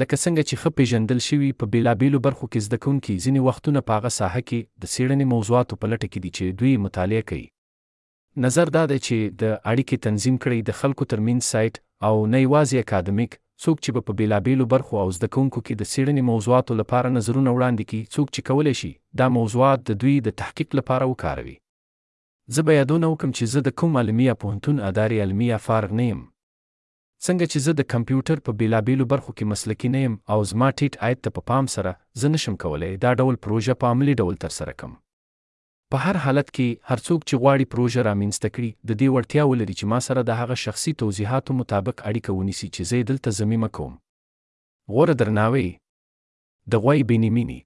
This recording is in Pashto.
لکه څنګه چې ښه پېژندل شوي، په بېلابېلو برخو کې زده کوونکي ځینې وختونه په هغه ساحه کې د څېړنې موضوعاتو په لټه کې دي چې دوی یې مطالعه کوي. نظر دا دی چې د اړیکې تنظیم کړئ، د خلکو تر مینځ سایټ او نه یوازې اکادمیک، څوک چې به په بېلابېلو برخو او زده کوونکو کې د څېړنې موضوعاتو لپاره نظرونه وړاندې کړي، څوک چې کولی شي دا موضوعات د دوی د تحقیق لپاره وکاروي. زه به یادونه وکړم چې زه د کوم علمي یا پوهنتون ادارې علمي یا فارغ نه یم. څنګه چې زه د کمپیوټر په بېلابېلو برخو کې مسلکي نه یم او زما ټیټ عاید ته په پام سره، زه نه شم کولای دا ډول پروژه په عملي ډول ترسره کړم. په هر حالت کې، هر څوک چې غواړي پروژه رامینځته کړي، د دې وړتیا ولري چې ما سره د هغه شخصي توضیحاتو مطابق اړیکه ونیسي چې زه یې دلته ضمیمه کوم. غوره درناوی. د غویی بینیمینی.